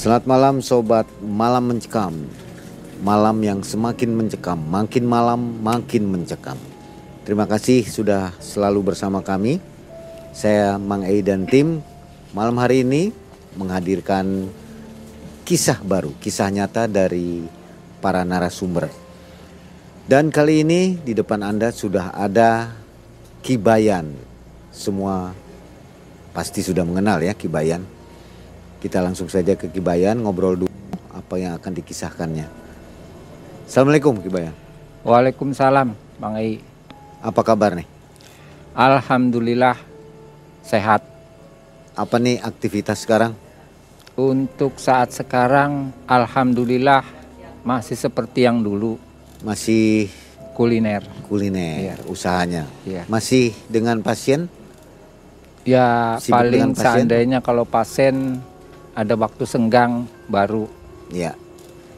Selamat malam sobat malam mencekam. Malam yang semakin mencekam, makin malam makin mencekam. Terima kasih sudah selalu bersama kami. Saya Mang Ei dan tim malam hari ini menghadirkan kisah baru, kisah nyata dari para narasumber. Dan kali ini di depan Anda sudah ada Kibayan. Semua pasti sudah mengenal ya Kibayan. Kita langsung saja ke Kibayan ngobrol dulu apa yang akan dikisahkannya. Assalamualaikum Kibayan. Waalaikumsalam, Bang Ei. Apa kabar nih? Alhamdulillah sehat. Apa nih aktivitas sekarang? Untuk saat sekarang, alhamdulillah masih seperti yang dulu Masih kuliner. kuliner Iya. usahanya. Iya. Masih dengan pasien? Ya Sibuk paling pasien? seandainya kalau pasien ada waktu senggang baru Ya.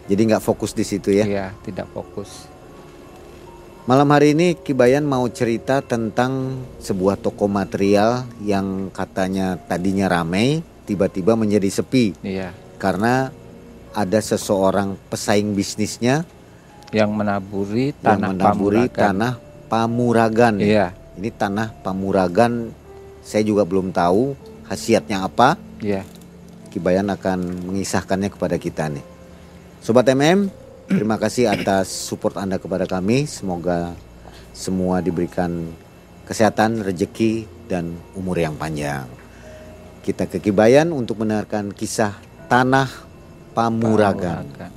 Jadi nggak fokus di situ ya. ya tidak fokus. Malam hari ini Kibayan mau cerita tentang sebuah toko material yang katanya tadinya ramai, tiba-tiba menjadi sepi Iya, karena ada seseorang pesaing bisnisnya yang menaburi yang tanah menaburi Pamuragan. tanah Pamuragan. Iya, Ini tanah Pamuragan saya juga belum tahu khasiatnya apa. iya. Kibayan akan mengisahkannya kepada kita nih. Sobat MM, terima kasih atas support Anda kepada kami. Semoga semua diberikan kesehatan, rezeki, dan umur yang panjang. Kita ke Kibayan untuk mendengarkan kisah Tanah Pamuragan. Pamuragan.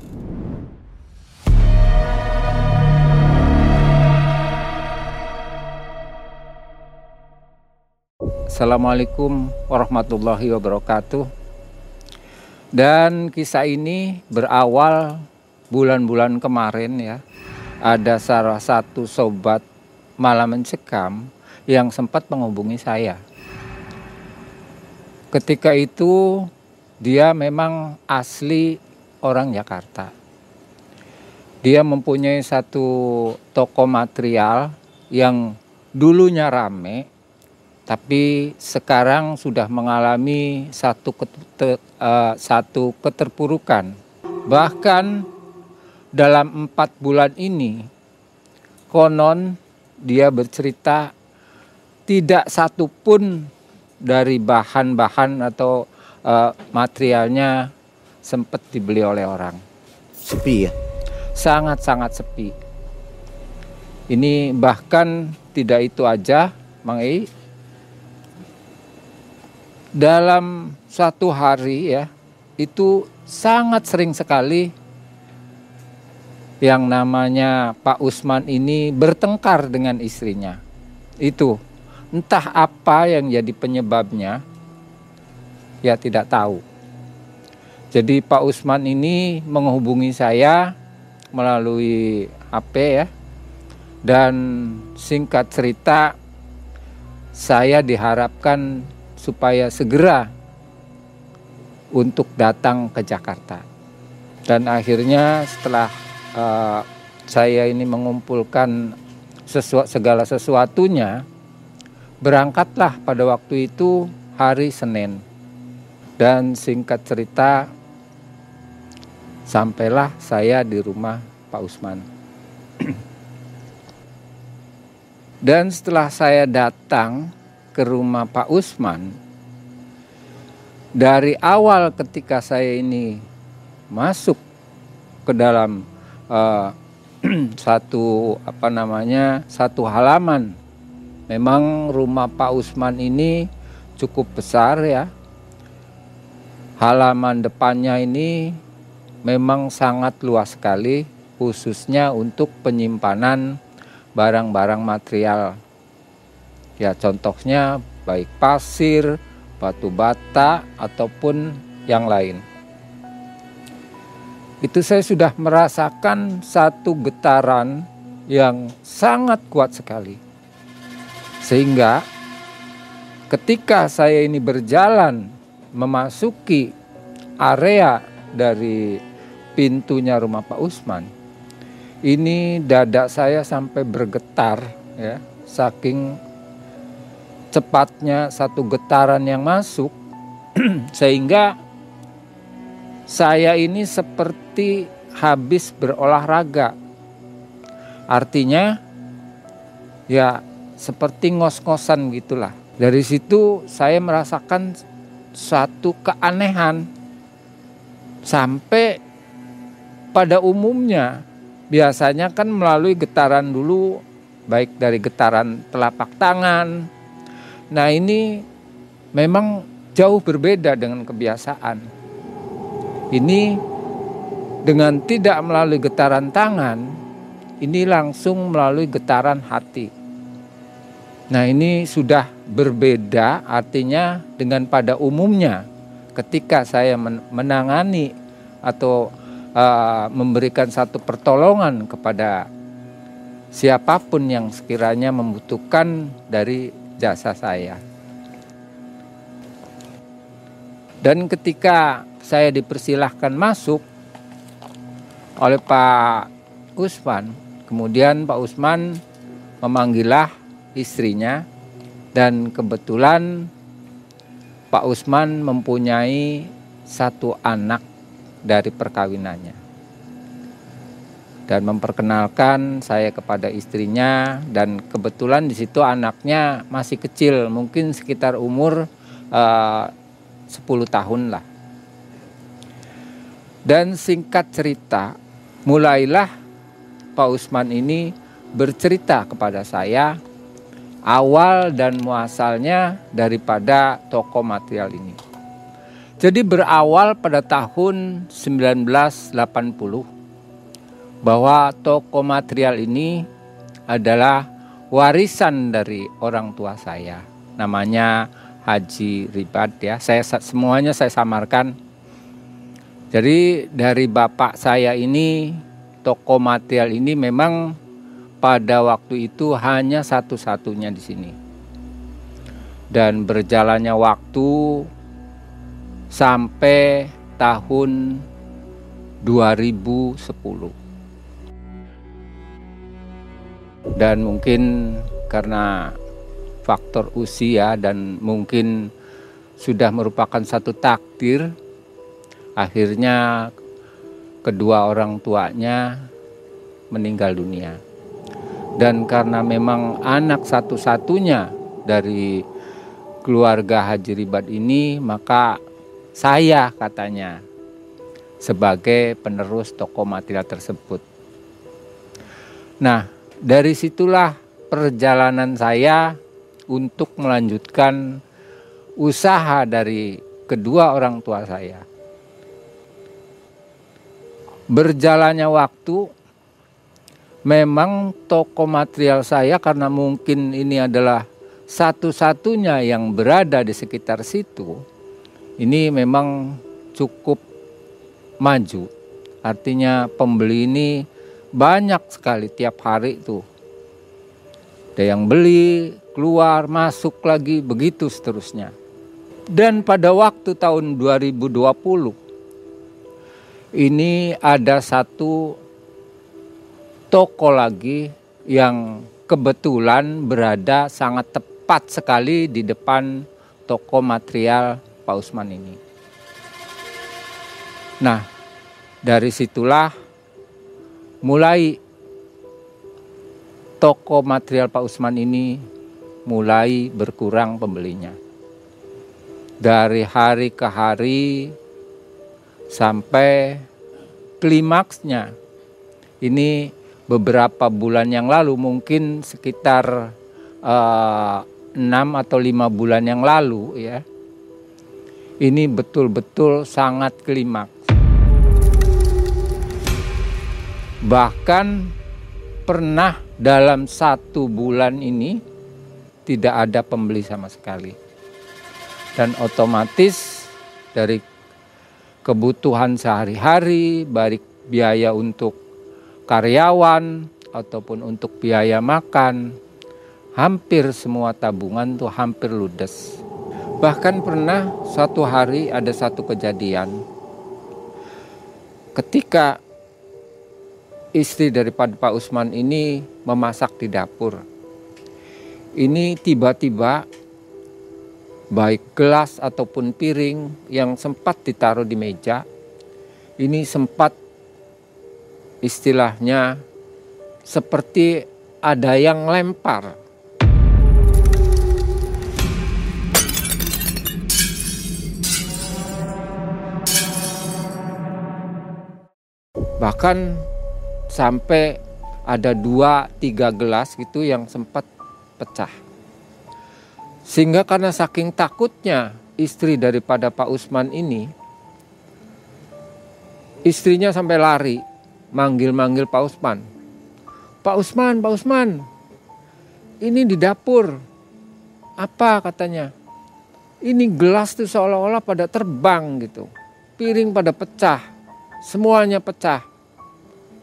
Assalamualaikum warahmatullahi wabarakatuh. Dan kisah ini berawal bulan-bulan kemarin ya. Ada salah satu sobat malam mencekam yang sempat menghubungi saya. Ketika itu dia memang asli orang Jakarta. Dia mempunyai satu toko material yang dulunya rame, tapi sekarang sudah mengalami satu kete- eh, satu keterpurukan. Bahkan dalam empat bulan ini, konon dia bercerita tidak satu pun dari bahan-bahan atau eh, materialnya sempat dibeli oleh orang. Sepi ya? Sangat-sangat sepi. Ini bahkan tidak itu aja, Mang Ei. Dalam satu hari ya, itu sangat sering sekali yang namanya Pak Usman ini bertengkar dengan istrinya. Itu entah apa yang jadi penyebabnya, ya tidak tahu. Jadi Pak Usman ini menghubungi saya melalui HP ya Dan singkat cerita, saya diharapkan supaya segera untuk datang ke Jakarta. Dan akhirnya setelah uh, saya ini mengumpulkan sesu segala sesuatunya, berangkatlah pada waktu itu hari Senin. Dan singkat cerita, sampailah saya di rumah Pak Usman. Dan setelah saya datang ke rumah Pak Usman, dari awal ketika saya ini masuk ke dalam uh, satu apa namanya satu halaman. Memang rumah Pak Usman ini cukup besar ya. Halaman depannya ini memang sangat luas sekali khususnya untuk penyimpanan barang-barang material. Ya contohnya baik pasir, batu bata ataupun yang lain itu saya sudah merasakan satu getaran yang sangat kuat sekali. Sehingga ketika saya ini berjalan memasuki area dari pintunya rumah Pak Usman, ini dada saya sampai bergetar ya, saking cepatnya satu getaran yang masuk sehingga saya ini seperti habis berolahraga. Artinya ya seperti ngos-ngosan gitulah. Dari situ saya merasakan satu keanehan sampai pada umumnya biasanya kan melalui getaran dulu baik dari getaran telapak tangan. Nah, ini memang jauh berbeda dengan kebiasaan. Ini dengan tidak melalui getaran tangan, ini langsung melalui getaran hati. Nah, ini sudah berbeda, artinya dengan pada umumnya, ketika saya menangani atau uh, memberikan satu pertolongan kepada siapa pun yang sekiranya membutuhkan dari jasa saya. Dan ketika saya dipersilahkan masuk oleh Pak Usman. Kemudian Pak Usman memanggilah istrinya dan kebetulan Pak Usman mempunyai satu anak dari perkawinannya. Dan memperkenalkan saya kepada istrinya dan kebetulan di situ anaknya masih kecil, mungkin sekitar umur uh, 10 tahun lah. Dan singkat cerita, mulailah Pak Usman ini bercerita kepada saya awal dan muasalnya daripada toko material ini. Jadi berawal pada tahun 1980 bahwa toko material ini adalah warisan dari orang tua saya. Namanya Haji Ribat ya. Saya semuanya saya samarkan jadi dari bapak saya ini toko material ini memang pada waktu itu hanya satu-satunya di sini. Dan berjalannya waktu sampai tahun 2010. Dan mungkin karena faktor usia dan mungkin sudah merupakan satu takdir akhirnya kedua orang tuanya meninggal dunia. Dan karena memang anak satu-satunya dari keluarga Haji Ribat ini, maka saya katanya sebagai penerus toko material tersebut. Nah, dari situlah perjalanan saya untuk melanjutkan usaha dari kedua orang tua saya. Berjalannya waktu memang toko material saya karena mungkin ini adalah satu-satunya yang berada di sekitar situ ini memang cukup maju. Artinya pembeli ini banyak sekali tiap hari tuh Ada yang beli, keluar, masuk lagi, begitu seterusnya. Dan pada waktu tahun 2020 ini ada satu toko lagi yang kebetulan berada sangat tepat sekali di depan toko material Pak Usman ini. Nah, dari situlah mulai toko material Pak Usman ini mulai berkurang pembelinya. Dari hari ke hari sampai klimaksnya. Ini beberapa bulan yang lalu mungkin sekitar uh, atau lima bulan yang lalu ya. Ini betul-betul sangat klimaks bahkan pernah dalam satu bulan ini tidak ada pembeli sama sekali dan otomatis dari kebutuhan sehari-hari baik biaya untuk karyawan ataupun untuk biaya makan, hampir semua tabungan tuh hampir ludes. Bahkan pernah suatu hari ada satu kejadian ketika istri daripada Pak Usman ini memasak di dapur. Ini tiba-tiba baik gelas ataupun piring yang sempat ditaruh di meja ini sempat istilahnya seperti ada yang lempar. Bahkan sampai ada dua tiga gelas gitu yang sempat pecah. Sehingga karena saking takutnya istri daripada Pak Usman ini, istrinya sampai lari manggil-manggil Pak Usman. Pak Usman, Pak Usman, ini di dapur. Apa katanya? Ini gelas tuh seolah-olah pada terbang gitu. Piring pada pecah. Semuanya pecah.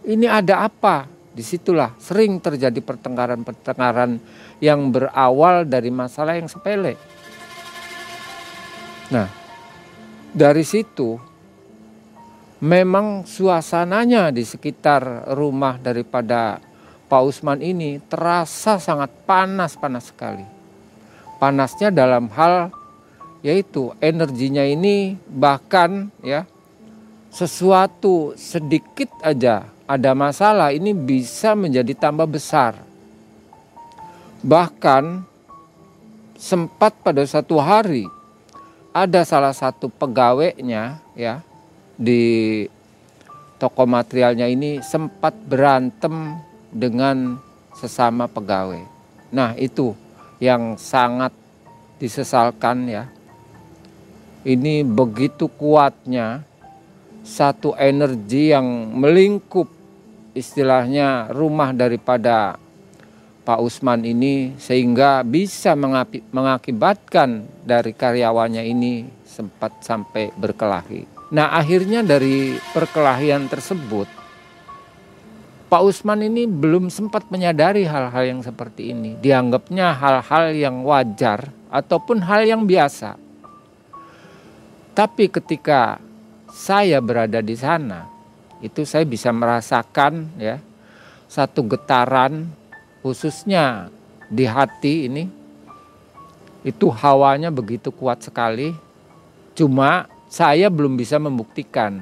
Ini ada apa? Di situlah sering terjadi pertengkaran-pertengkaran yang berawal dari masalah yang sepele. Nah, dari situ memang suasananya di sekitar rumah daripada Pak Usman ini terasa sangat panas-panas sekali. Panasnya dalam hal yaitu energinya ini bahkan ya sesuatu sedikit aja ada masalah ini bisa menjadi tambah besar. Bahkan sempat pada satu hari ada salah satu pegawainya ya di toko materialnya ini sempat berantem dengan sesama pegawai. Nah, itu yang sangat disesalkan ya. Ini begitu kuatnya satu energi yang melingkup istilahnya rumah daripada Pak Usman ini sehingga bisa mengakibatkan dari karyawannya ini sempat sampai berkelahi. Nah akhirnya dari perkelahian tersebut Pak Usman ini belum sempat menyadari hal-hal yang seperti ini. Dianggapnya hal-hal yang wajar ataupun hal yang biasa. Tapi ketika saya berada di sana, itu saya bisa merasakan ya satu getaran khususnya di hati ini itu hawanya begitu kuat sekali. Cuma saya belum bisa membuktikan.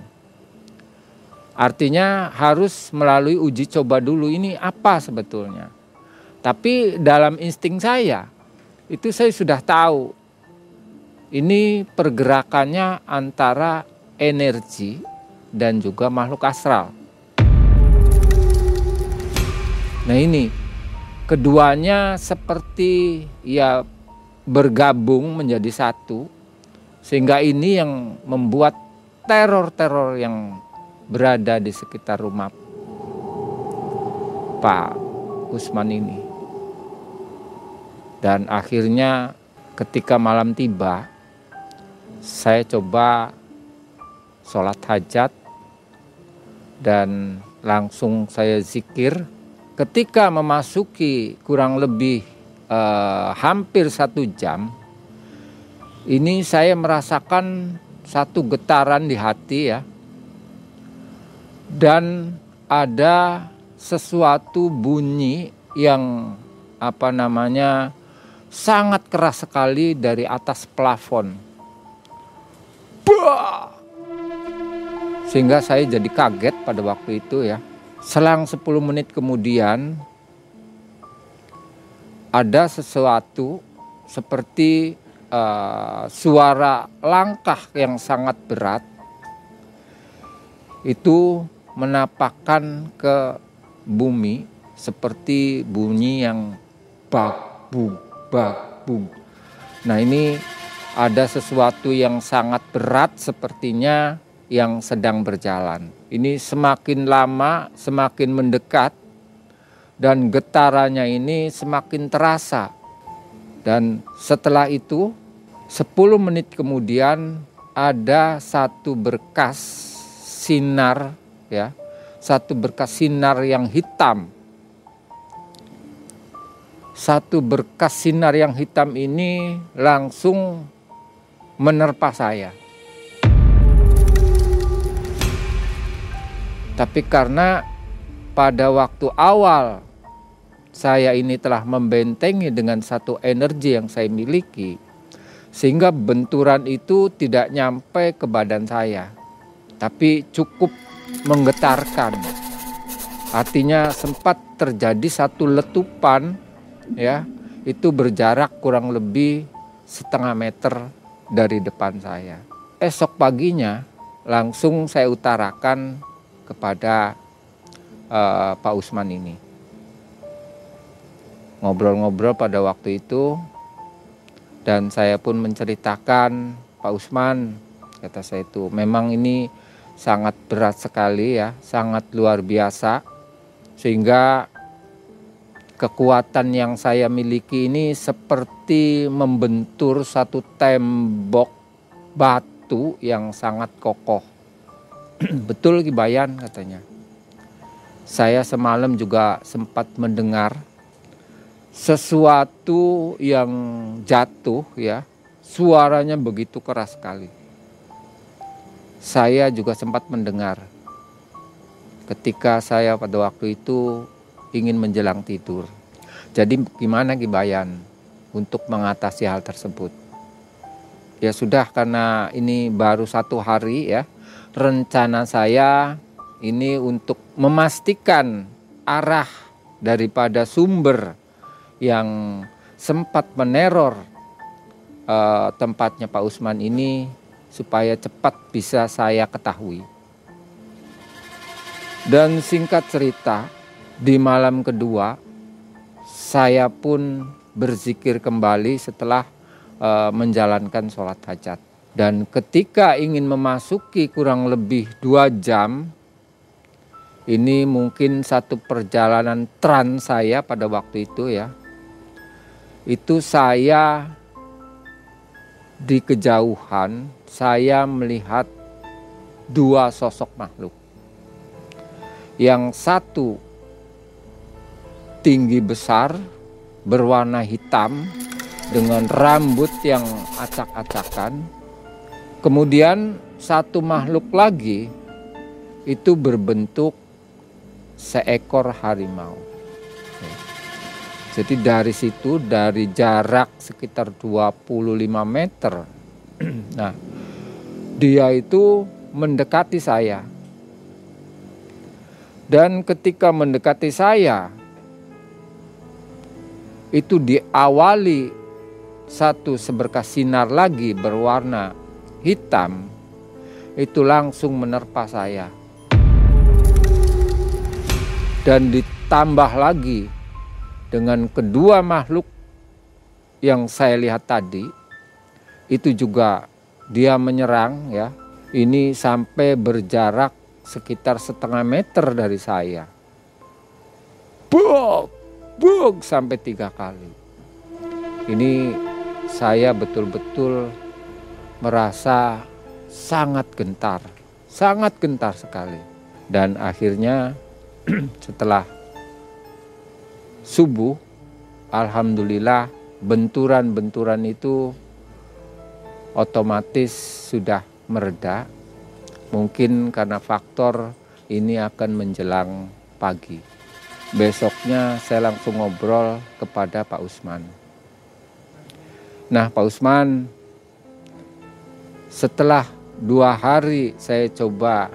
Artinya harus melalui uji coba dulu ini apa sebetulnya. Tapi dalam insting saya itu saya sudah tahu ini pergerakannya antara energi dan juga makhluk astral. Nah ini keduanya seperti ya bergabung menjadi satu sehingga ini yang membuat teror-teror yang berada di sekitar rumah Pak Usman ini. Dan akhirnya ketika malam tiba, saya coba sholat hajat dan langsung saya zikir ketika memasuki kurang lebih uh, hampir satu jam, ini saya merasakan satu getaran di hati ya, dan ada sesuatu bunyi yang apa namanya sangat keras sekali dari atas plafon. Bah! Sehingga saya jadi kaget pada waktu itu ya. Selang 10 menit kemudian ada sesuatu seperti uh, suara langkah yang sangat berat itu menapakkan ke bumi seperti bunyi yang bak bug. Nah ini ada sesuatu yang sangat berat sepertinya yang sedang berjalan. Ini semakin lama semakin mendekat dan getarannya ini semakin terasa. Dan setelah itu 10 menit kemudian ada satu berkas sinar ya, satu berkas sinar yang hitam. Satu berkas sinar yang hitam ini langsung menerpa saya. Tapi karena pada waktu awal saya ini telah membentengi dengan satu energi yang saya miliki, sehingga benturan itu tidak nyampe ke badan saya, tapi cukup menggetarkan. Artinya sempat terjadi satu letupan, ya, itu berjarak kurang lebih setengah meter dari depan saya. Esok paginya langsung saya utarakan kepada uh, Pak Usman ini. Ngobrol-ngobrol pada waktu itu dan saya pun menceritakan Pak Usman kata saya itu memang ini sangat berat sekali ya, sangat luar biasa sehingga kekuatan yang saya miliki ini seperti membentur satu tembok batu yang sangat kokoh Betul Kibayan katanya. Saya semalam juga sempat mendengar sesuatu yang jatuh ya. Suaranya begitu keras sekali. Saya juga sempat mendengar ketika saya pada waktu itu ingin menjelang tidur. Jadi gimana Kibayan untuk mengatasi hal tersebut? Ya sudah karena ini baru satu hari ya rencana saya ini untuk memastikan arah daripada sumber yang sempat meneror uh, tempatnya Pak Usman ini supaya cepat bisa saya ketahui. Dan singkat cerita, di malam kedua saya pun berzikir kembali setelah uh, menjalankan sholat hajat. Dan ketika ingin memasuki kurang lebih dua jam, ini mungkin satu perjalanan trans saya pada waktu itu ya. Itu saya di kejauhan, saya melihat dua sosok makhluk. Yang satu tinggi besar, berwarna hitam, dengan rambut yang acak-acakan Kemudian satu makhluk lagi itu berbentuk seekor harimau. Jadi dari situ dari jarak sekitar 25 meter. Nah, dia itu mendekati saya. Dan ketika mendekati saya itu diawali satu seberkas sinar lagi berwarna hitam itu langsung menerpa saya. Dan ditambah lagi dengan kedua makhluk yang saya lihat tadi itu juga dia menyerang ya. Ini sampai berjarak sekitar setengah meter dari saya. Buk, buk sampai tiga kali. Ini saya betul-betul merasa sangat gentar, sangat gentar sekali. Dan akhirnya setelah subuh, alhamdulillah benturan-benturan itu otomatis sudah mereda. Mungkin karena faktor ini akan menjelang pagi. Besoknya saya langsung ngobrol kepada Pak Usman. Nah Pak Usman, setelah dua hari saya coba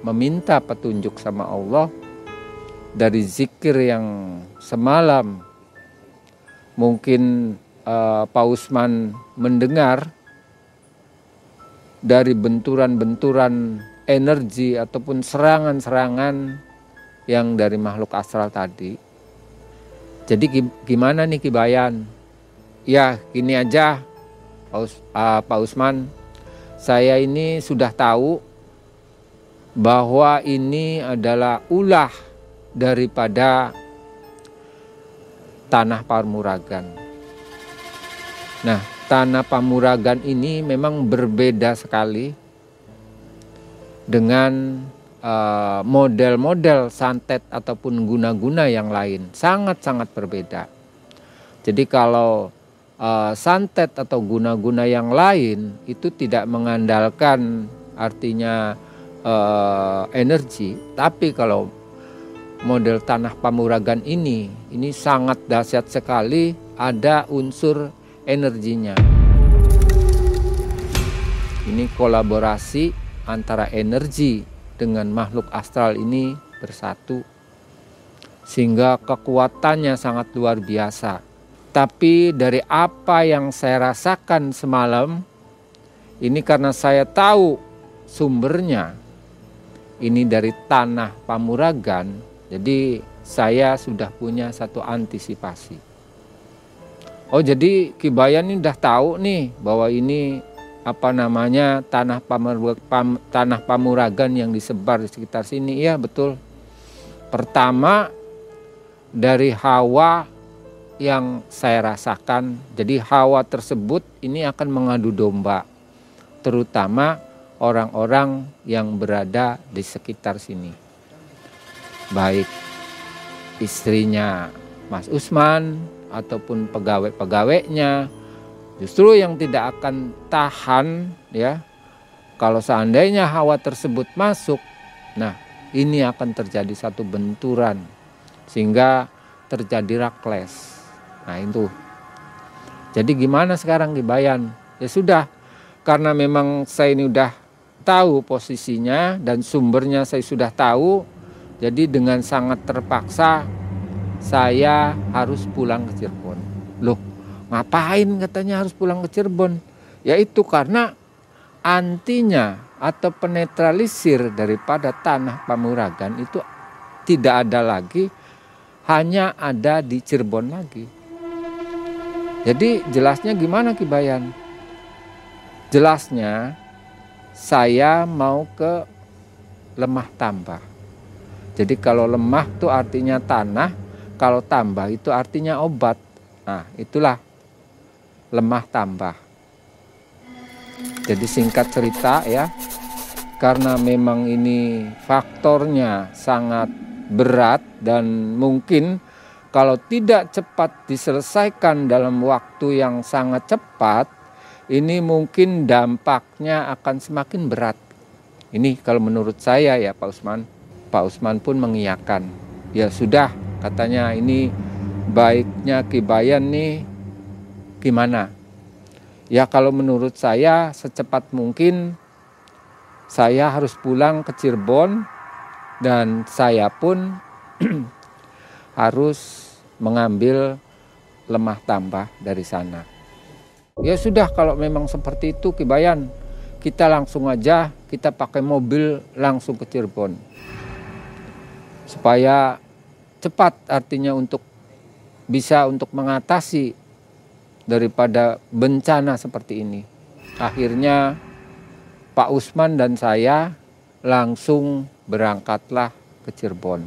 meminta petunjuk sama Allah dari zikir yang semalam mungkin uh, Pak Usman mendengar dari benturan-benturan energi ataupun serangan-serangan yang dari makhluk astral tadi. Jadi gimana nih Kibayan? Ya gini aja Pak, uh, Usman, saya ini sudah tahu bahwa ini adalah ulah daripada tanah Pamuragan. Nah, tanah Pamuragan ini memang berbeda sekali dengan uh, model-model santet ataupun guna-guna yang lain. Sangat-sangat berbeda. Jadi kalau uh, santet atau guna-guna yang lain itu tidak mengandalkan artinya uh, energi, tapi kalau model tanah Pamuragan ini ini sangat dahsyat sekali ada unsur energinya. Ini kolaborasi antara energi dengan makhluk astral ini bersatu sehingga kekuatannya sangat luar biasa. Tapi dari apa yang saya rasakan semalam ini karena saya tahu sumbernya. Ini dari tanah Pamuragan, jadi saya sudah punya satu antisipasi. Oh jadi Kibayan ini udah tahu nih bahwa ini apa namanya tanah pamur, pam, tanah pamuragan yang disebar di sekitar sini. Iya betul. Pertama dari hawa yang saya rasakan. Jadi hawa tersebut ini akan mengadu domba terutama orang-orang yang berada di sekitar sini. Baik istrinya Mas Usman ataupun pegawai-pegawainya Justru yang tidak akan tahan ya. Kalau seandainya hawa tersebut masuk, nah ini akan terjadi satu benturan sehingga terjadi rakles. Nah itu. Jadi gimana sekarang di Bayan? Ya sudah, karena memang saya ini udah tahu posisinya dan sumbernya saya sudah tahu, jadi dengan sangat terpaksa saya harus pulang ke Cirebon. Loh, Ngapain katanya harus pulang ke Cirebon? Yaitu karena antinya atau penetralisir daripada tanah Pamuragan itu tidak ada lagi, hanya ada di Cirebon lagi. Jadi jelasnya gimana Kibayan? Jelasnya saya mau ke lemah tambah. Jadi kalau lemah itu artinya tanah, kalau tambah itu artinya obat. Nah itulah lemah tambah. Jadi singkat cerita ya, karena memang ini faktornya sangat berat dan mungkin kalau tidak cepat diselesaikan dalam waktu yang sangat cepat, ini mungkin dampaknya akan semakin berat. Ini kalau menurut saya ya Pak Usman. Pak Usman pun mengiyakan. Ya sudah katanya ini baiknya Kibayan nih gimana? Ya kalau menurut saya secepat mungkin saya harus pulang ke Cirebon dan saya pun harus mengambil lemah tambah dari sana. Ya sudah kalau memang seperti itu Kibayan, kita langsung aja kita pakai mobil langsung ke Cirebon. Supaya cepat artinya untuk bisa untuk mengatasi daripada bencana seperti ini. Akhirnya Pak Usman dan saya langsung berangkatlah ke Cirebon.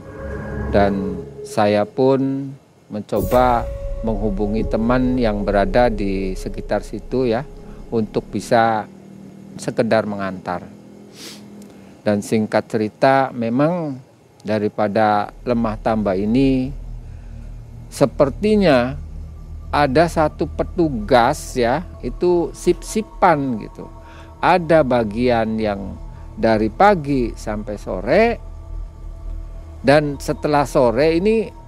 Dan saya pun mencoba menghubungi teman yang berada di sekitar situ ya untuk bisa sekedar mengantar. Dan singkat cerita memang daripada lemah tambah ini sepertinya ada satu petugas ya itu sip-sipan gitu ada bagian yang dari pagi sampai sore dan setelah sore ini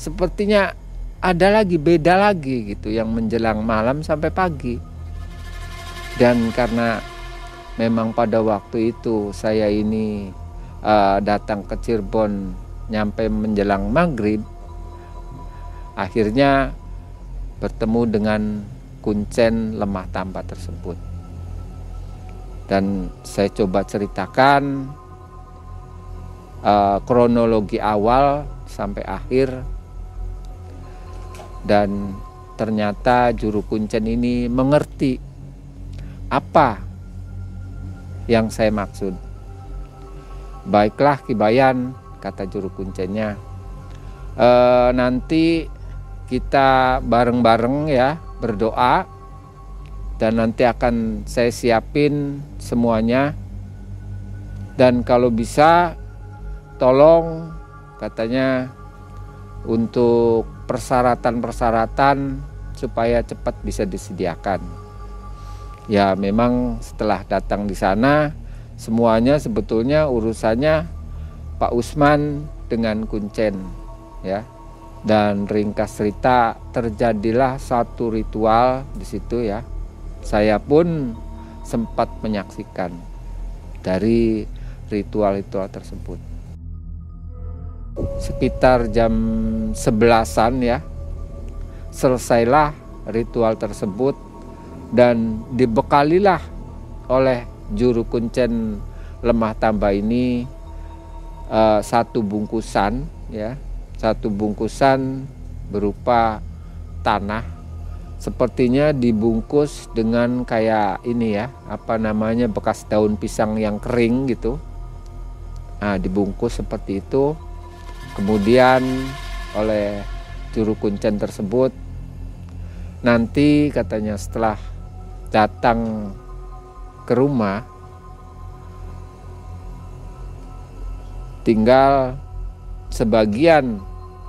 sepertinya ada lagi beda lagi gitu yang menjelang malam sampai pagi. Dan karena memang pada waktu itu saya ini uh, datang ke Cirebon nyampe menjelang maghrib akhirnya bertemu dengan kuncen lemah tambah tersebut. Dan saya coba ceritakan uh, kronologi awal sampai akhir dan ternyata juru kuncen ini mengerti apa yang saya maksud. Baiklah Kibayan, kata juru kuncennya. E, nanti kita bareng-bareng ya berdoa dan nanti akan saya siapin semuanya dan kalau bisa tolong katanya untuk persyaratan-persyaratan supaya cepat bisa disediakan. Ya memang setelah datang di sana semuanya sebetulnya urusannya Pak Usman dengan Kuncen ya dan ringkas cerita terjadilah satu ritual di situ ya. Saya pun sempat menyaksikan dari ritual-ritual tersebut. Sekitar jam sebelasan ya, selesailah ritual tersebut dan dibekalilah oleh juru kuncen lemah tambah ini uh, satu bungkusan ya. Satu bungkusan berupa tanah. Sepertinya dibungkus dengan kayak ini ya apa namanya bekas daun pisang yang kering gitu. Nah dibungkus seperti itu kemudian oleh juru kuncen tersebut nanti katanya setelah datang ke rumah tinggal sebagian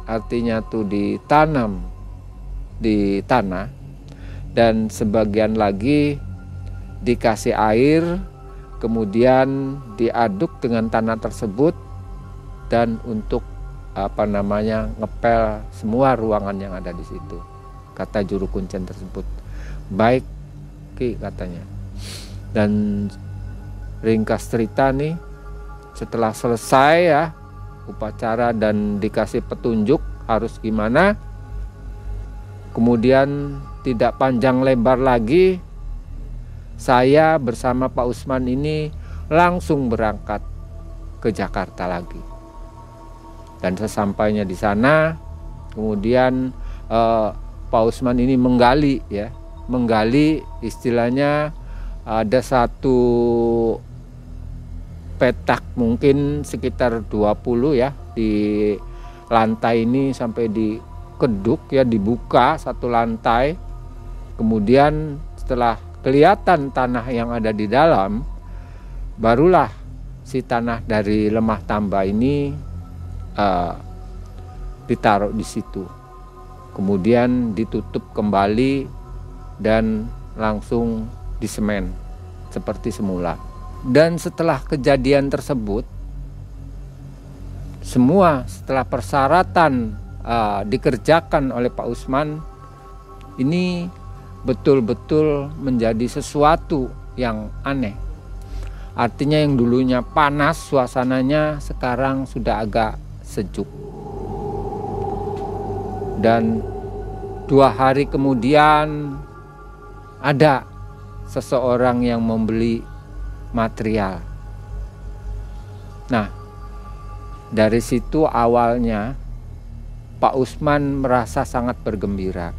artinya tuh ditanam di tanah dan sebagian lagi dikasih air kemudian diaduk dengan tanah tersebut dan untuk apa namanya ngepel semua ruangan yang ada di situ kata juru kuncen tersebut baik ki katanya dan ringkas cerita nih setelah selesai ya upacara dan dikasih petunjuk harus gimana. Kemudian tidak panjang lebar lagi saya bersama Pak Usman ini langsung berangkat ke Jakarta lagi. Dan sesampainya di sana, kemudian eh, Pak Usman ini menggali ya, menggali istilahnya ada satu petak mungkin sekitar 20 ya di lantai ini sampai di keduk ya dibuka satu lantai. Kemudian setelah kelihatan tanah yang ada di dalam barulah si tanah dari lemah tambah ini uh, ditaruh di situ kemudian ditutup kembali dan langsung disemen seperti semula dan setelah kejadian tersebut, semua setelah persyaratan uh, dikerjakan oleh Pak Usman, ini betul-betul menjadi sesuatu yang aneh. Artinya yang dulunya panas suasananya sekarang sudah agak sejuk. Dan dua hari kemudian ada seseorang yang membeli material. Nah, dari situ awalnya Pak Usman merasa sangat bergembira.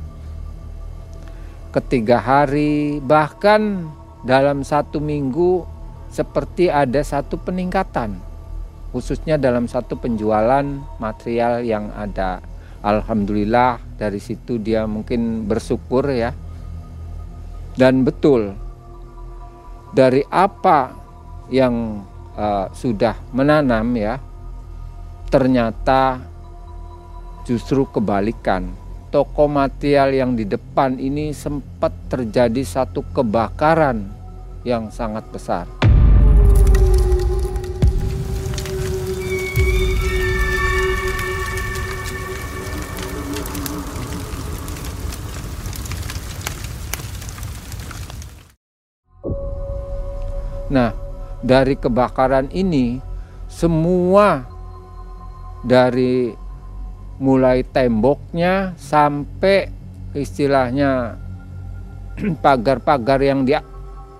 Ketiga hari, bahkan dalam satu minggu, seperti ada satu peningkatan, khususnya dalam satu penjualan material yang ada. Alhamdulillah, dari situ dia mungkin bersyukur ya, dan betul dari apa yang uh, sudah menanam ya ternyata justru kebalikan. Toko material yang di depan ini sempat terjadi satu kebakaran yang sangat besar. Nah, dari kebakaran ini semua dari mulai temboknya sampai istilahnya pagar-pagar yang di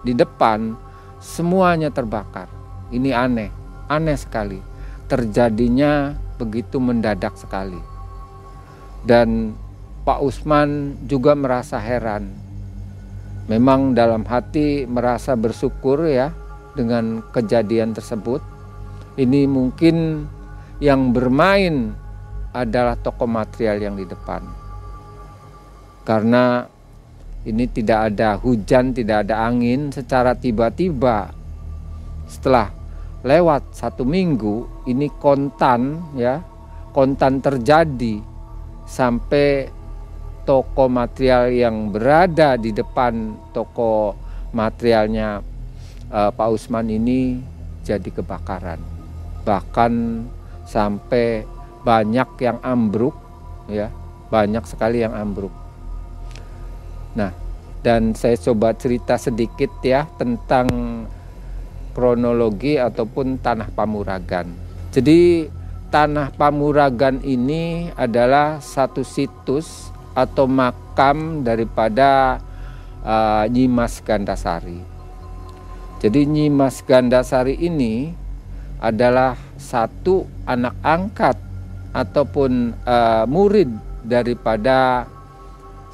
di depan semuanya terbakar. Ini aneh, aneh sekali. Terjadinya begitu mendadak sekali. Dan Pak Usman juga merasa heran. Memang dalam hati merasa bersyukur ya dengan kejadian tersebut. Ini mungkin yang bermain adalah toko material yang di depan. Karena ini tidak ada hujan, tidak ada angin secara tiba-tiba. Setelah lewat satu minggu, ini kontan ya, kontan terjadi sampai toko material yang berada di depan toko materialnya uh, Pak Usman ini jadi kebakaran. Bahkan sampai banyak yang ambruk ya, banyak sekali yang ambruk. Nah, dan saya coba cerita sedikit ya tentang kronologi ataupun tanah Pamuragan. Jadi tanah Pamuragan ini adalah satu situs atau makam daripada uh, Nyimas Gandasari. Jadi Nyimas Gandasari ini adalah satu anak angkat ataupun uh, murid daripada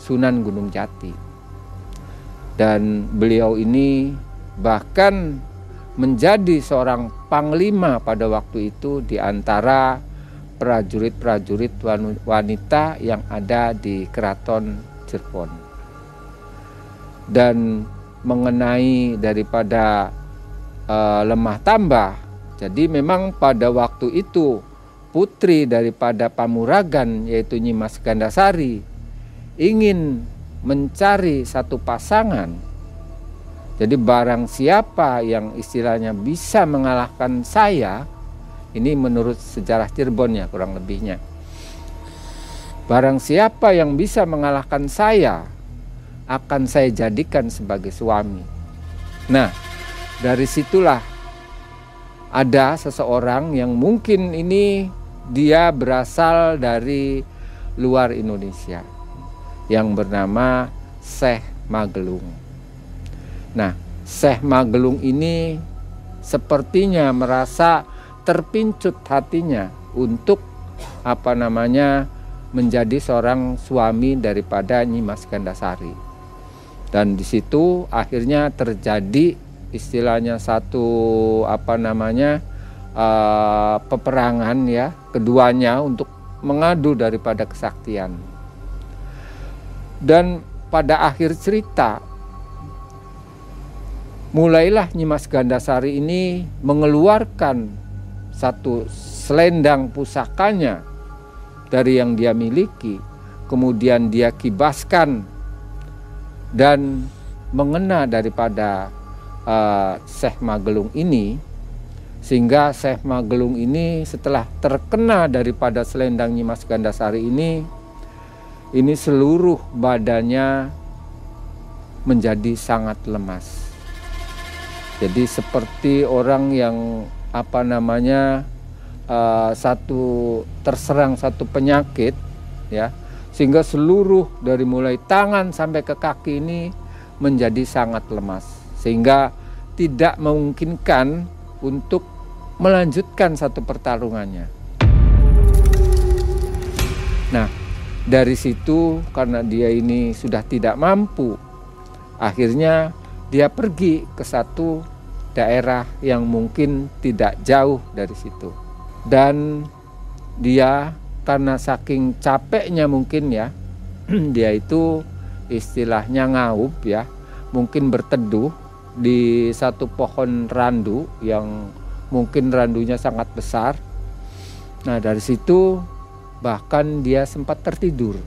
Sunan Gunung Jati. Dan beliau ini bahkan menjadi seorang panglima pada waktu itu di antara prajurit-prajurit wanita yang ada di keraton Cirebon. Dan mengenai daripada uh, lemah tambah. Jadi memang pada waktu itu putri daripada Pamuragan yaitu Nyimas Gandasari ingin mencari satu pasangan. Jadi barang siapa yang istilahnya bisa mengalahkan saya, ini menurut sejarah Cirebon ya kurang lebihnya. Barang siapa yang bisa mengalahkan saya, akan saya jadikan sebagai suami. Nah, dari situlah ada seseorang yang mungkin ini dia berasal dari luar Indonesia yang bernama Syekh Magelung. Nah, Syekh Magelung ini sepertinya merasa terpincut hatinya untuk apa namanya menjadi seorang suami daripada Nyimas Gandasari dan di situ akhirnya terjadi istilahnya satu apa namanya uh, peperangan ya keduanya untuk mengadu daripada kesaktian. Dan pada akhir cerita mulailah Nyimas Gandasari ini mengeluarkan satu selendang pusakanya dari yang dia miliki. Kemudian dia kibaskan dan mengena daripada uh, Syekh Magelung ini sehingga Syekh Magelung ini setelah terkena daripada selendang Nyimas Gandasari ini ini seluruh badannya menjadi sangat lemas. Jadi seperti orang yang apa namanya uh, satu terserang satu penyakit ya sehingga seluruh dari mulai tangan sampai ke kaki ini menjadi sangat lemas sehingga tidak memungkinkan untuk melanjutkan satu pertarungannya. Nah, dari situ karena dia ini sudah tidak mampu, akhirnya dia pergi ke satu daerah yang mungkin tidak jauh dari situ. Dan dia karena saking capeknya mungkin ya dia itu istilahnya ngaup ya mungkin berteduh di satu pohon randu yang mungkin randunya sangat besar nah dari situ bahkan dia sempat tertidur.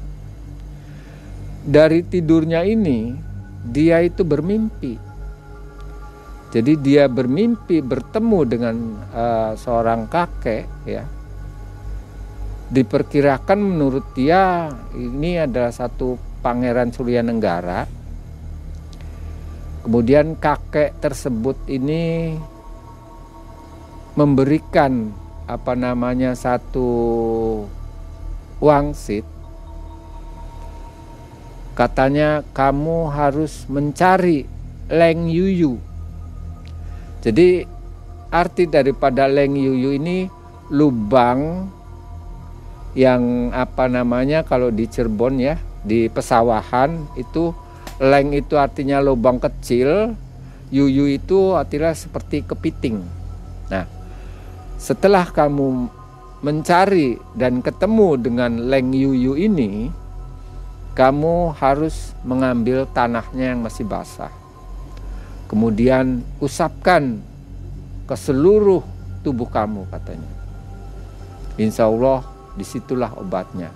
Dari tidurnya ini, dia itu bermimpi. Jadi dia bermimpi bertemu dengan uh, seorang kakek ya. Diperkirakan menurut dia ini adalah satu pangeran Surya Nenggara. Kemudian kakek tersebut ini memberikan apa namanya satu wangsit katanya kamu harus mencari Leng Yuyu. Jadi arti daripada Leng Yuyu ini lubang yang apa namanya kalau di Cirebon ya di pesawahan itu leng itu artinya lubang kecil, yuyu itu artinya seperti kepiting. Nah, setelah kamu mencari dan ketemu dengan leng yuyu ini, kamu harus mengambil tanahnya yang masih basah. Kemudian usapkan ke seluruh tubuh kamu katanya. Insya Allah di situlah obatnya.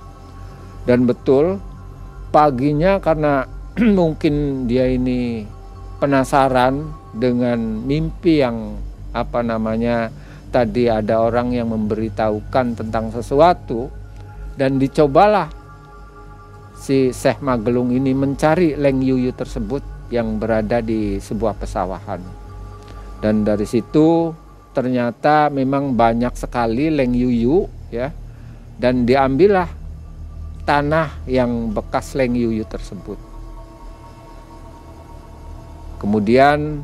Dan betul paginya karena mungkin dia ini penasaran dengan mimpi yang apa namanya tadi ada orang yang memberitahukan tentang sesuatu dan dicobalah si Syekh Magelung ini mencari Leng Yuyu tersebut yang berada di sebuah pesawahan. Dan dari situ ternyata memang banyak sekali Leng Yuyu ya. Dan diambillah tanah yang bekas Leng Yuyu tersebut. Kemudian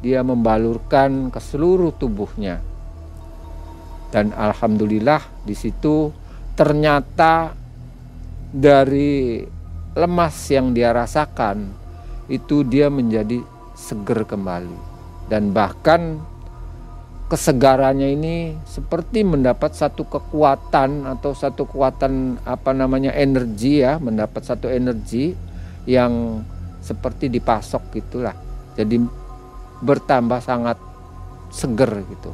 dia membalurkan ke seluruh tubuhnya dan alhamdulillah di situ ternyata dari lemas yang dia rasakan itu dia menjadi seger kembali dan bahkan kesegarannya ini seperti mendapat satu kekuatan atau satu kekuatan apa namanya energi ya mendapat satu energi yang seperti dipasok gitulah jadi bertambah sangat seger gitu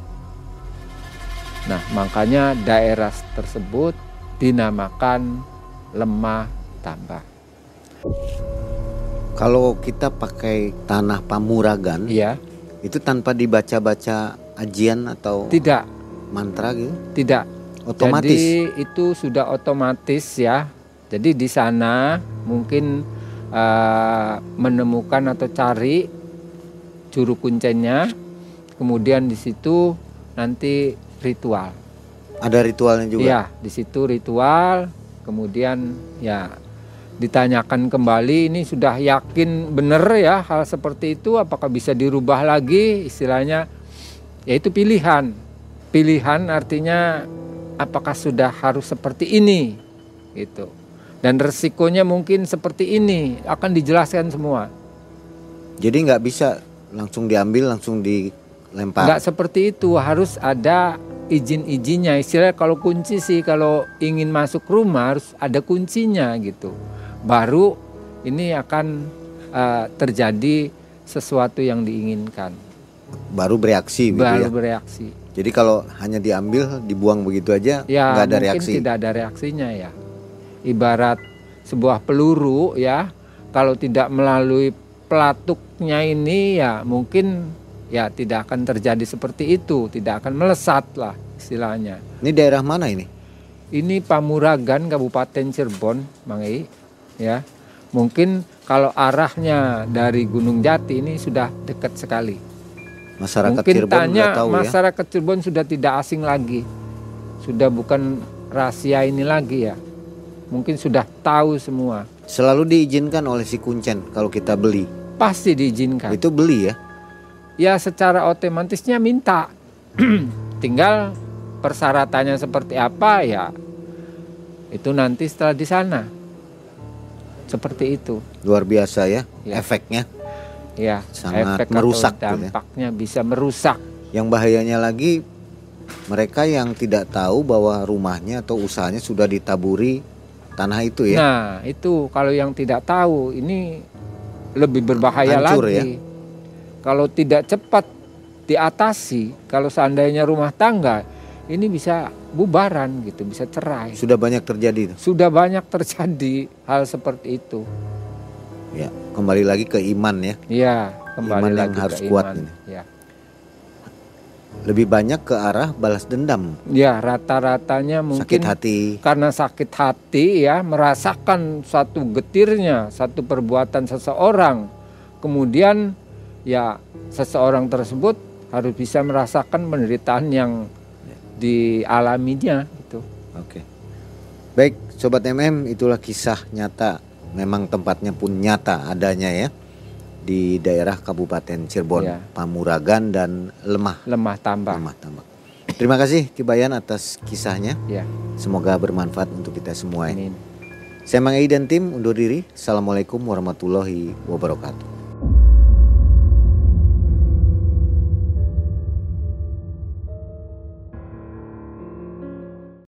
Nah, makanya daerah tersebut dinamakan lemah tambah. Kalau kita pakai tanah pamuragan, iya. itu tanpa dibaca-baca ajian atau tidak mantra gitu? Tidak. Otomatis. Jadi itu sudah otomatis ya. Jadi di sana mungkin uh, menemukan atau cari juru kuncinya, kemudian di situ nanti ritual. Ada ritualnya juga. Iya, di situ ritual. Kemudian ya ditanyakan kembali ini sudah yakin benar ya hal seperti itu apakah bisa dirubah lagi istilahnya yaitu pilihan. Pilihan artinya apakah sudah harus seperti ini gitu. Dan resikonya mungkin seperti ini akan dijelaskan semua. Jadi nggak bisa langsung diambil langsung dilempar. Nggak seperti itu harus ada izin-izinnya istilah kalau kunci sih kalau ingin masuk rumah harus ada kuncinya gitu baru ini akan uh, terjadi sesuatu yang diinginkan baru bereaksi gitu baru ya? bereaksi jadi kalau hanya diambil dibuang begitu aja ya, nggak ada mungkin reaksi tidak ada reaksinya ya ibarat sebuah peluru ya kalau tidak melalui pelatuknya ini ya mungkin ya tidak akan terjadi seperti itu, tidak akan melesat lah istilahnya. Ini daerah mana ini? Ini Pamuragan, Kabupaten Cirebon, Mang I. Ya, mungkin kalau arahnya dari Gunung Jati ini sudah dekat sekali. Masyarakat mungkin Cirebon tanya, tahu ya. masyarakat Cirebon sudah tidak asing lagi, sudah bukan rahasia ini lagi ya. Mungkin sudah tahu semua. Selalu diizinkan oleh si kuncen kalau kita beli. Pasti diizinkan. Itu beli ya? ya secara otomatisnya minta. Tinggal persyaratannya seperti apa ya itu nanti setelah di sana. Seperti itu. Luar biasa ya, ya. efeknya. Ya, sangat efek merusak atau gitu ya. dampaknya ya. bisa merusak. Yang bahayanya lagi mereka yang tidak tahu bahwa rumahnya atau usahanya sudah ditaburi tanah itu ya. Nah, itu kalau yang tidak tahu ini lebih berbahaya Hancur lagi. Ya? kalau tidak cepat diatasi, kalau seandainya rumah tangga ini bisa bubaran gitu, bisa cerai. Sudah banyak terjadi. Sudah banyak terjadi hal seperti itu. Ya, kembali lagi ke iman ya. Iya, kembali Iman yang lagi harus ke kuat iman. ini. Ya. Lebih banyak ke arah balas dendam, ya, rata-ratanya mungkin sakit hati. karena sakit hati ya merasakan satu getirnya satu perbuatan seseorang kemudian ya seseorang tersebut harus bisa merasakan penderitaan yang dialaminya gitu Oke. Baik, sobat MM, itulah kisah nyata. Memang tempatnya pun nyata adanya ya di daerah Kabupaten Cirebon, Ya. Pamuragan dan Lemah, lemah tambah Lemah Tambak. Terima kasih Kibayan atas kisahnya. ya Semoga bermanfaat untuk kita semua. ya. amin Saya Mang Ei dan tim undur diri. Assalamualaikum warahmatullahi wabarakatuh.